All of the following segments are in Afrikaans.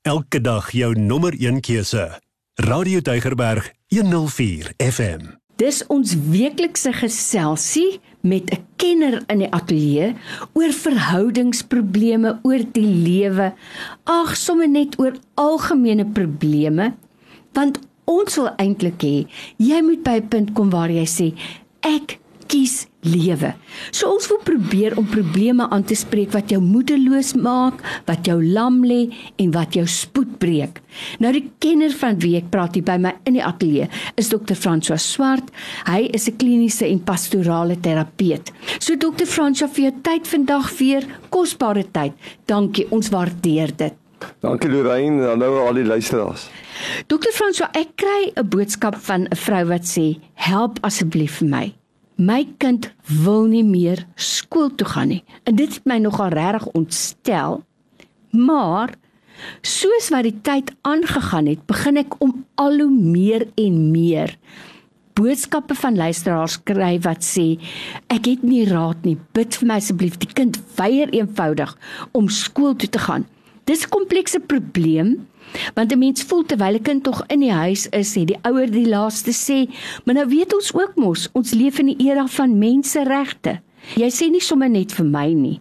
Elke dag jou nommer 1 keuse. Radio Deugerberg 104 FM. Dis ons weeklikse geselsie met 'n kenner in die ateljee oor verhoudingsprobleme, oor die lewe. Ag, sommer net oor algemene probleme. Want ons wil eintlik hê jy moet by 'n punt kom waar jy sê ek kies lewe. So ons wil probeer om probleme aan te spreek wat jou moedeloos maak, wat jou lam lê en wat jou spoed breek. Nou die kenner van wie ek praat hier by my in die ateljee is Dr. François Swart. Hy is 'n kliniese en pastorale terapeut. So Dr. François vir jou tyd vandag weer, kosbare tyd. Dankie, ons waardeer dit. Dankie Lorraine, hallo al die luisteraars. Dokter François, ek kry 'n boodskap van 'n vrou wat sê: "Help asseblief vir my. My kind wil nie meer skool toe gaan nie." En dit het my nogal regtig ontstel. Maar soos wat die tyd aangegaan het, begin ek om al hoe meer en meer boodskappe van luisteraars kry wat sê ek het nie raad nie. Bid vir my asseblief. Die kind weier eenvoudig om skool toe te gaan. Dis 'n komplekse probleem Want 'n mens voel terwyl 'n kind tog in die huis is, het die ouer die laaste sê, maar nou weet ons ook mos, ons leef in 'n era van menseregte. Jy sê nie sommer net vir my nie,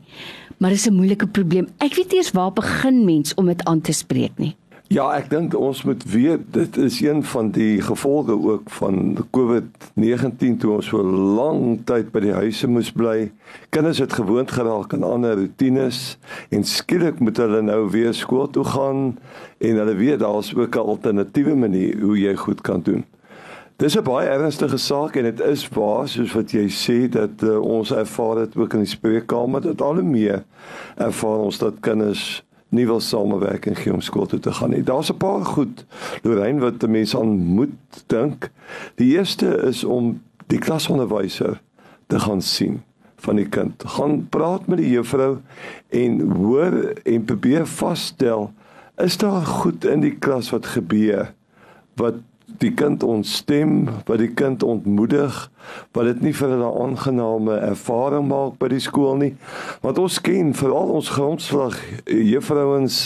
maar dis 'n moeilike probleem. Ek weet eers waar begin mens om dit aan te spreek nie. Ja, ek dink ons moet weet dit is een van die gevolge ook van COVID-19 toe ons so lank tyd by die huise moes bly. Kinders het gewoond geraak aan ander rotines en skielik moet hulle nou weer skool toe gaan en hulle weet daar's ook 'n alternatiewe manier hoe jy goed kan doen. Dis 'n baie ernstige saak en dit is waar soos wat jy sê dat uh, ons ervaar dit ook in die spreekkamer dat al hoe meer ervaar ons dat kinders nie wil samewerk en gee om skool toe te gaan nie. Daar's 'n paar goed Lorraine wat mense aan moet dink. Die eerste is om die klasonderwyser te gaan sien van die kind. Gaan praat met die juffrou en hoor en probeer vasstel is daar goed in die klas wat gebeur wat die kind ontstem, wat die kind ontmoedig, wat dit nie vir hulle aangename ervaring maak by die skool nie. Want ons ken veral ons grondslag juffrouens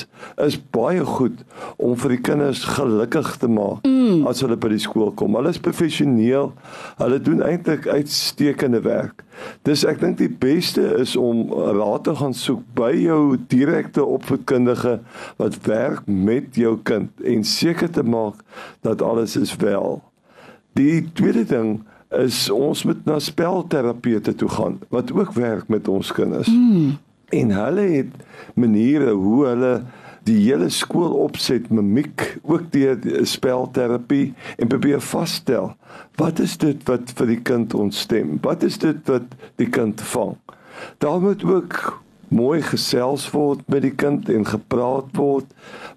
is baie goed om vir die kinders gelukkig te maak mm. as hulle by die skool kom. Hulle is professioneel. Hulle doen eintlik uitstekende werk. Dis ek dink die beste is om raad te gaan soek by jou direkte opvoedkundige wat werk met jou kind en seker te maak dat alles is wel. Die tweede ding is ons moet na spelterapeute toe gaan wat ook werk met ons kinders. Mm. En hulle het maniere hoe hulle die hele skool opset mimiek ook deur spelterapie en probeer vasstel wat is dit wat vir die kind ontstem? Wat is dit wat die kind vang? Daar moet ook mooi gesels word met die kind en gepraat word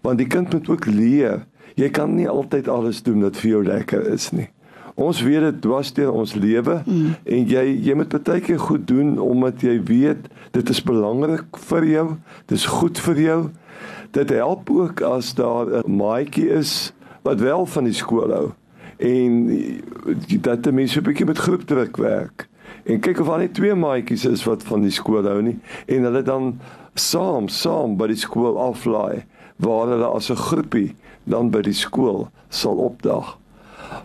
want die kind moet ook leer. Jy kan nie altyd alles doen wat vir jou lekker is nie. Ons weet dit dwars deur ons lewe mm. en jy jy moet baie keer goed doen omdat jy weet dit is belangrik vir jou, dit is goed vir jou. Dit help ook as daar 'n maatjie is wat wel van die skool hou en dat die mense 'n bietjie met groepdruk werk. En kyk of al net twee maatjies is wat van die skool hou nie en hulle dan saam saam by die skool aflaai waar hulle as 'n groepie dan by die skool sal opdag.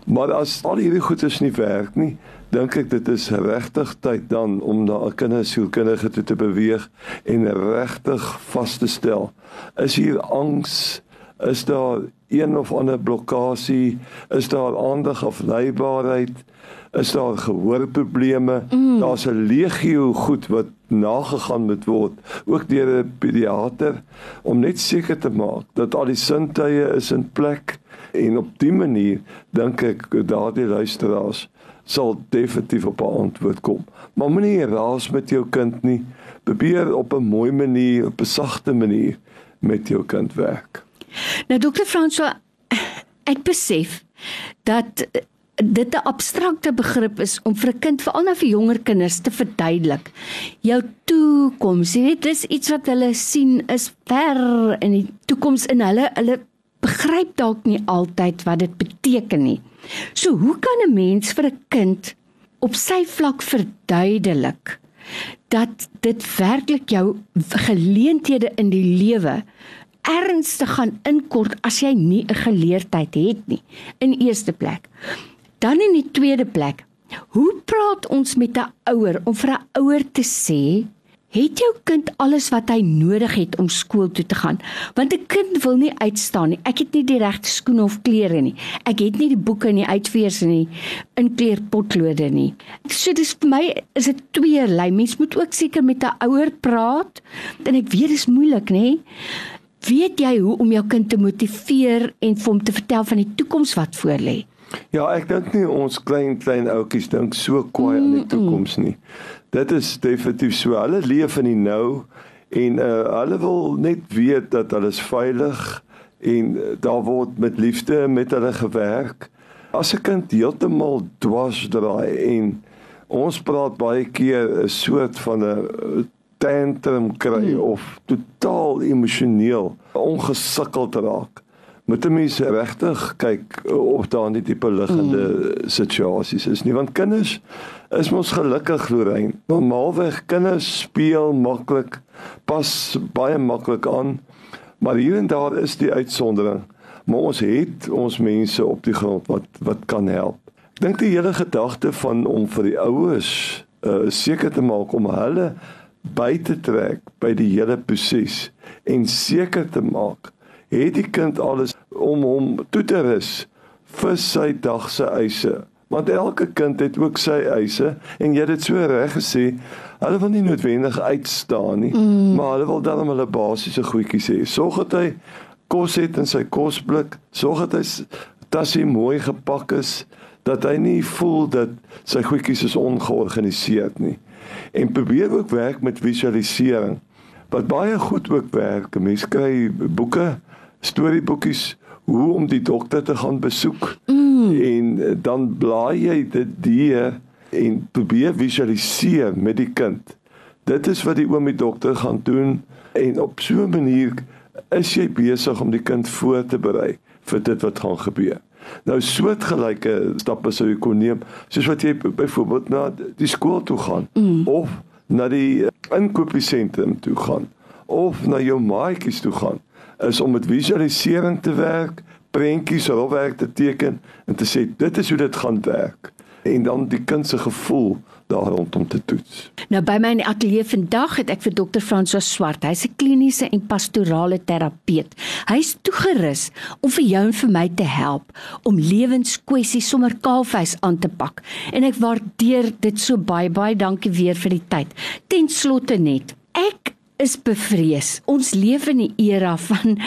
Maar as al hierdie goedes nie werk nie, dink ek dit is regtig tyd dan om na 'n kindersielkundige toe te beweeg en regtig vas te stel. Is hier angs? Is daar een of ander blokkade? Is daar aandag of leibaarheid? Is daar gehoorprobleme? Mm. Daar's 'n legio goed wat nagegaan moet word, ook deur 'n pediater om net seker te maak dat al die sintuie is in plek en op dië manier dink ek daardie luisteraars sal definitief op 'n antwoord kom. Maar moenie raas met jou kind nie. Probeer op 'n mooi manier, op 'n sagte manier met jou kind werk. Nou dokter François, ek besef dat dit 'n abstrakte begrip is om vir 'n kind, veral nou vir jonger kinders te verduidelik. Jou toekoms, jy weet, dis iets wat hulle sien is ver in die toekoms in hulle hulle begryp dalk nie altyd wat dit beteken nie. So, hoe kan 'n mens vir 'n kind op sy vlak verduidelik dat dit werklik jou geleenthede in die lewe ernstig gaan inkort as jy nie 'n geleerdheid het nie. In eerste plek. Dan in die tweede plek, hoe praat ons met 'n ouer om vir 'n ouer te sê Het jou kind alles wat hy nodig het om skool toe te gaan? Want 'n kind wil nie uitstaan nie. Ek het nie die regte skoene of klere nie. Ek het nie die boeke en die uitveers en die inkleerpotlode nie. So dis vir my is dit tweelei. Mens moet ook seker met 'n ouer praat. En ek weet dit is moeilik, nê? Weet jy hoe om jou kind te motiveer en vir hom te vertel van die toekoms wat voorlê? Ja, ek dink nie ons klein klein ouetjies dink so kwaai aan die toekoms nie. Dit is definitief so. Hulle leef in die nou en uh, hulle wil net weet dat hulle is veilig en uh, daar word met liefde met hulle gewerk. As 'n kind heeltemal dwars draai en ons praat baie keer 'n soort van 'n tantrum kry hmm. of totaal emosioneel ongesukkeld raak moet 'n mens regtig kyk of daar nie tipe liggende mm. situasies is nie want kinders is mos gelukkig Lorraine. Normaalweg kinders speel maklik pas baie maklik aan. Maar hier en daar is die uitsondering. Maar ons het ons mense op die grond wat wat kan help. Ek dink die hele gedagte van om vir die ouers uh, seker te maak om hulle by te trek by die hele proses en seker te maak het die kind alles om hom toe te rus vir sy dag se eise. Want elke kind het ook sy eise en jy het dit so reg gesê, hulle wil nie noodwendig uitstaan nie, mm. maar hulle wil dan hulle basiese goedjies hê. Sorg dat hy kos het in sy kosblik, sorg dat hy tasie mooi gepak is, dat hy nie voel dat sy goedjies is ongeorganiseerd nie. En probeer ook werk met visualisering. Wat baie goed ook werk, mense kry boeke storieboekies hoe om die dokter te gaan besoek mm. en eh, dan blaai jy dit deur en probeer visualiseer met die kind. Dit is wat die oom die dokter gaan doen en op so 'n manier is jy besig om die kind voor te berei vir dit wat gaan gebeur. Nou soortgelyke stappe sou jy kon neem soos wat jy byvoorbeeld na die skool toe gaan mm. of na die inkopiesentrum toe gaan of na jou maatjies toe gaan is om met visualisering te werk, prentjies rolwerk te teken en te sê dit is hoe dit gaan werk en dan die kind se gevoel daar rondom te toets. Nou by my in die ateljee vandag het ek vir dokter François Swart. Hy's 'n kliniese en pastorale terapeut. Hy's toegerus om vir jou en vir my te help om lewenskwessies sommer kaalvuis aan te pak. En ek waardeer dit so baie baie dankie weer vir die tyd. Ten slotte net, ek is bevrees. Ons leef in 'n era van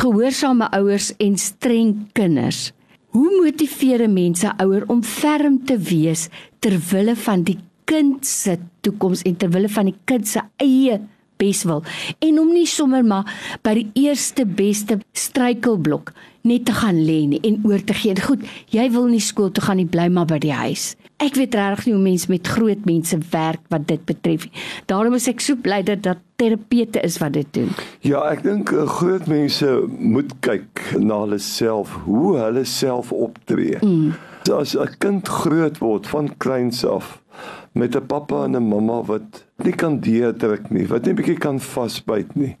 gehoorsame ouers en streng kinders. Hoe motiveer 'n mens 'n ouer om ferm te wees ter wille van die kind se toekoms en ter wille van die kind se eie beswil en om nie sommer maar by die eerste beste struikelblok net te gaan lê nie en oor te gee. Goed, jy wil nie skool toe gaan nie, bly maar by die huis. Ek weet regtig nie hoe mense met groot mense werk wat dit betref nie. Daarom is ek so bly dat dat terapeute is wat dit doen. Ja, ek dink eh, groot mense moet kyk na hulle self, hoe hulle self optree. Mm. As 'n kind groot word van kleins af met 'n pappa en 'n mamma wat nie kan deurdruk nie, wat nie bietjie kan vasbyt nie,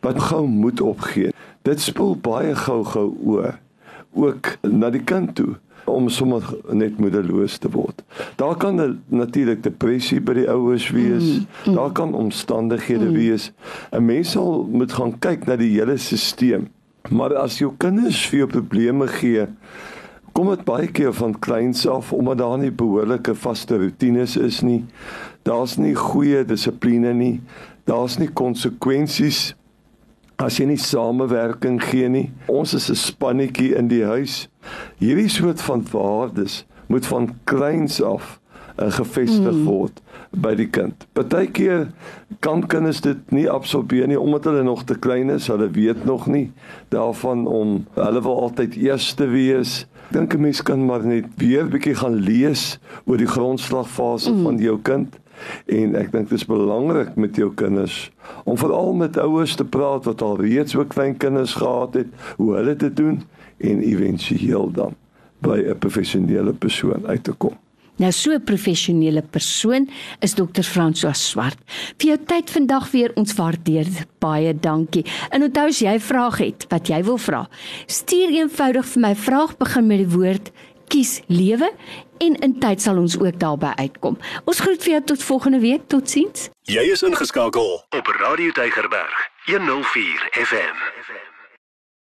wat gou moed opgee. Dit spoel baie gou-gou oor ook na die kind toe om sommer net moedeloos te word. Daar kan natuurlik depressie by die ouers wees. Mm, mm. Daar kan omstandighede mm. wees. 'n Mens sal moet gaan kyk na die hele stelsel. Maar as jou kinders vir jou probleme gee, kom dit baie keer van kleins af omdat daar nie behoorlike vaste rotines is nie. Daar's nie goeie dissipline nie. Daar's nie konsekwensies as jy nie samewerking gee nie. Ons is 'n spannetjie in die huis. Hierdie soort van waardes moet van kleins af uh, gevestig mm. word by die kind. Partykeer kan kinders dit nie absorbeer nie omdat hulle nog te klein is. Hulle weet nog nie daarvan om hulle wil altyd eerste wees. Dink 'n mens kan maar net weer 'n bietjie gaan lees oor die grondslagfase mm. van jou kind en ek dink dit is belangrik met jou kinders om veral met ouers te praat wat al reeds ook klein kinders gehad het, hoe hulle dit doen en éventueel dan by 'n professionele persoon uit te kom. Nou so 'n professionele persoon is dokter François Swart. Vir jou tyd vandag weer ons waardeer. Baie dankie. En onthou as jy 'n vraag het wat jy wil vra, stuur eenvoudig vir my vraag begin met die woord kies lewe en in tyd sal ons ook daarby uitkom. Ons groet vir jou tot volgende week. Totsiens. Jy is ingeskakel op Radio Deigerberg 104 FM.